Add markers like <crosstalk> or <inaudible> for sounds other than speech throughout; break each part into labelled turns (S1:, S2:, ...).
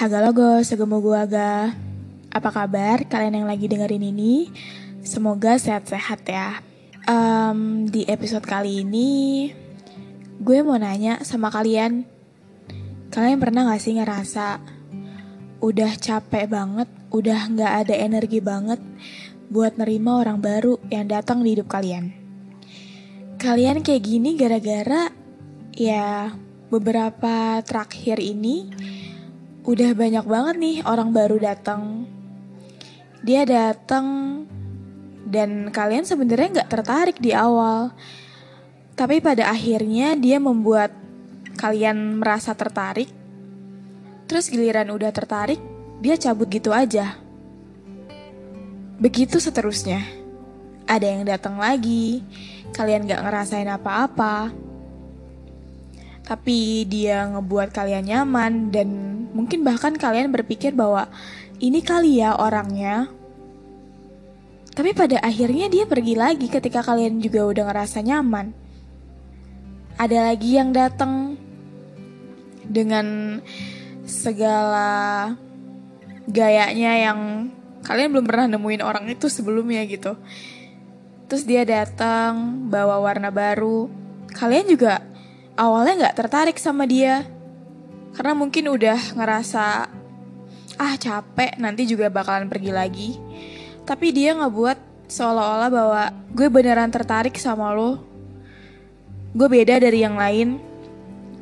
S1: Haga logo, segemu gua ga. Apa kabar kalian yang lagi dengerin ini? Semoga sehat-sehat ya. Um, di episode kali ini, gue mau nanya sama kalian. Kalian pernah gak sih ngerasa udah capek banget, udah gak ada energi banget buat nerima orang baru yang datang di hidup kalian? Kalian kayak gini gara-gara ya beberapa terakhir ini udah banyak banget nih orang baru datang. Dia datang dan kalian sebenarnya nggak tertarik di awal, tapi pada akhirnya dia membuat kalian merasa tertarik. Terus giliran udah tertarik, dia cabut gitu aja. Begitu seterusnya. Ada yang datang lagi, kalian nggak ngerasain apa-apa. Tapi dia ngebuat kalian nyaman dan mungkin bahkan kalian berpikir bahwa ini kali ya orangnya. Tapi pada akhirnya dia pergi lagi ketika kalian juga udah ngerasa nyaman. Ada lagi yang datang dengan segala gayanya yang kalian belum pernah nemuin orang itu sebelumnya gitu. Terus dia datang bawa warna baru. Kalian juga awalnya nggak tertarik sama dia karena mungkin udah ngerasa ah capek nanti juga bakalan pergi lagi. Tapi dia ngebuat seolah-olah bahwa gue beneran tertarik sama lo. Gue beda dari yang lain.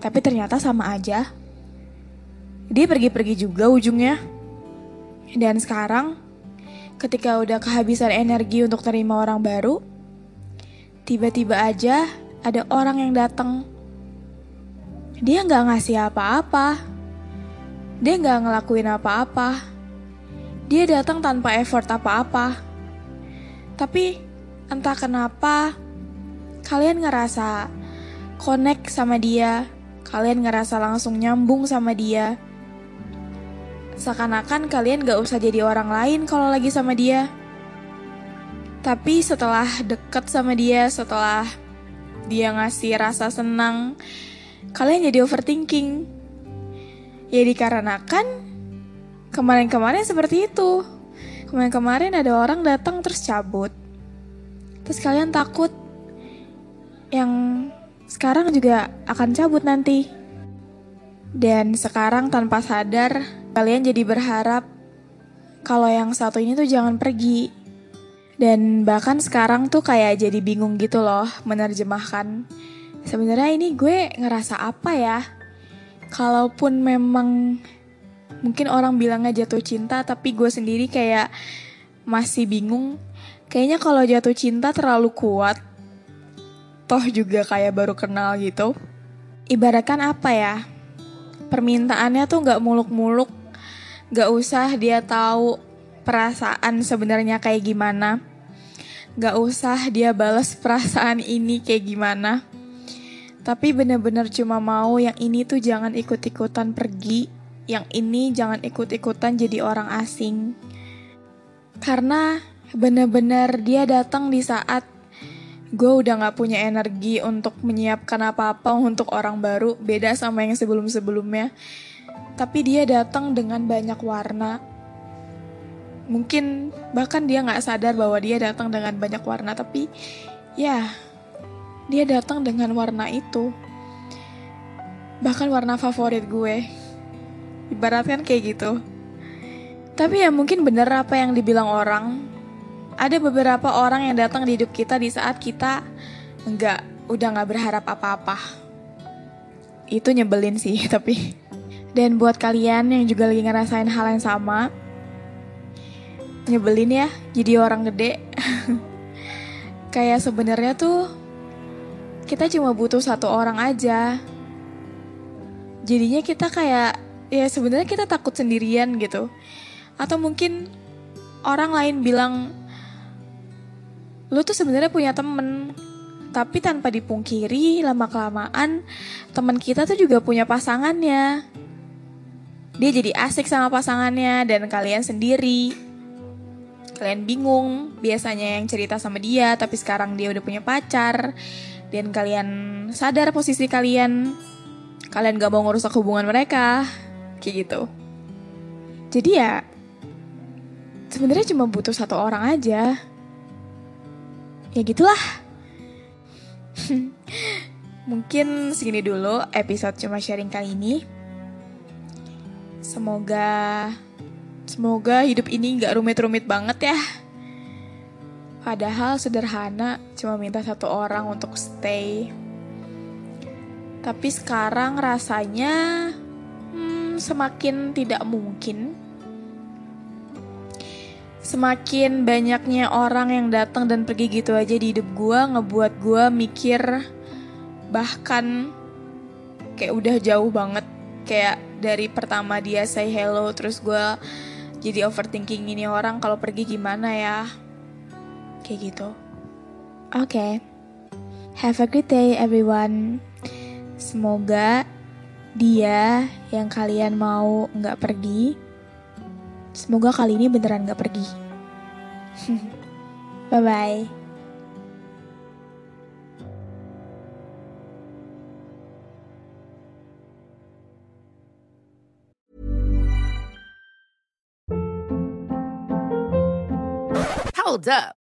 S1: Tapi ternyata sama aja. Dia pergi-pergi juga ujungnya. Dan sekarang ketika udah kehabisan energi untuk terima orang baru, tiba-tiba aja ada orang yang datang. Dia nggak ngasih apa-apa. Dia nggak ngelakuin apa-apa. Dia datang tanpa effort apa-apa. Tapi entah kenapa kalian ngerasa connect sama dia, kalian ngerasa langsung nyambung sama dia. Seakan-akan kalian gak usah jadi orang lain kalau lagi sama dia. Tapi setelah deket sama dia, setelah dia ngasih rasa senang, kalian jadi overthinking. Ya dikarenakan kemarin-kemarin seperti itu. Kemarin-kemarin ada orang datang terus cabut. Terus kalian takut yang sekarang juga akan cabut nanti. Dan sekarang tanpa sadar, kalian jadi berharap kalau yang satu ini tuh jangan pergi. Dan bahkan sekarang tuh kayak jadi bingung gitu loh menerjemahkan. Sebenarnya ini gue ngerasa apa ya? Kalaupun memang mungkin orang bilangnya jatuh cinta tapi gue sendiri kayak masih bingung. Kayaknya kalau jatuh cinta terlalu kuat toh juga kayak baru kenal gitu. Ibaratkan apa ya? Permintaannya tuh nggak muluk-muluk nggak usah dia tahu perasaan sebenarnya kayak gimana. Nggak usah dia balas perasaan ini kayak gimana tapi bener-bener cuma mau yang ini tuh jangan ikut-ikutan pergi yang ini jangan ikut-ikutan jadi orang asing. Karena bener-bener dia datang di saat gue udah gak punya energi untuk menyiapkan apa-apa untuk orang baru, beda sama yang sebelum-sebelumnya. Tapi dia datang dengan banyak warna. Mungkin bahkan dia gak sadar bahwa dia datang dengan banyak warna, tapi ya dia datang dengan warna itu. Bahkan warna favorit gue. Ibaratkan kayak gitu. Tapi ya mungkin bener apa yang dibilang orang. Ada beberapa orang yang datang di hidup kita di saat kita enggak, udah nggak berharap apa-apa. Itu nyebelin sih, <laughs> tapi. Dan buat kalian yang juga lagi ngerasain hal yang sama, nyebelin ya jadi orang gede. <laughs> Kayak sebenarnya tuh kita cuma butuh satu orang aja. Jadinya kita kayak ya sebenarnya kita takut sendirian gitu. Atau mungkin orang lain bilang lu tuh sebenarnya punya temen tapi tanpa dipungkiri lama kelamaan teman kita tuh juga punya pasangannya dia jadi asik sama pasangannya dan kalian sendiri. Kalian bingung, biasanya yang cerita sama dia tapi sekarang dia udah punya pacar dan kalian sadar posisi kalian. Kalian gak mau ngerusak hubungan mereka. Kayak gitu. Jadi ya sebenarnya cuma butuh satu orang aja. Ya gitulah. <laughs> Mungkin segini dulu episode cuma sharing kali ini. Semoga semoga hidup ini nggak rumit-rumit banget ya. Padahal sederhana, cuma minta satu orang untuk stay. Tapi sekarang rasanya hmm, semakin tidak mungkin. Semakin banyaknya orang yang datang dan pergi gitu aja di hidup gue ngebuat gue mikir bahkan kayak udah jauh banget kayak dari pertama dia say hello terus gue jadi overthinking ini orang kalau pergi gimana ya kayak gitu oke okay. have a good day everyone semoga dia yang kalian mau nggak pergi semoga kali ini beneran nggak pergi <laughs> bye bye
S2: Hold up.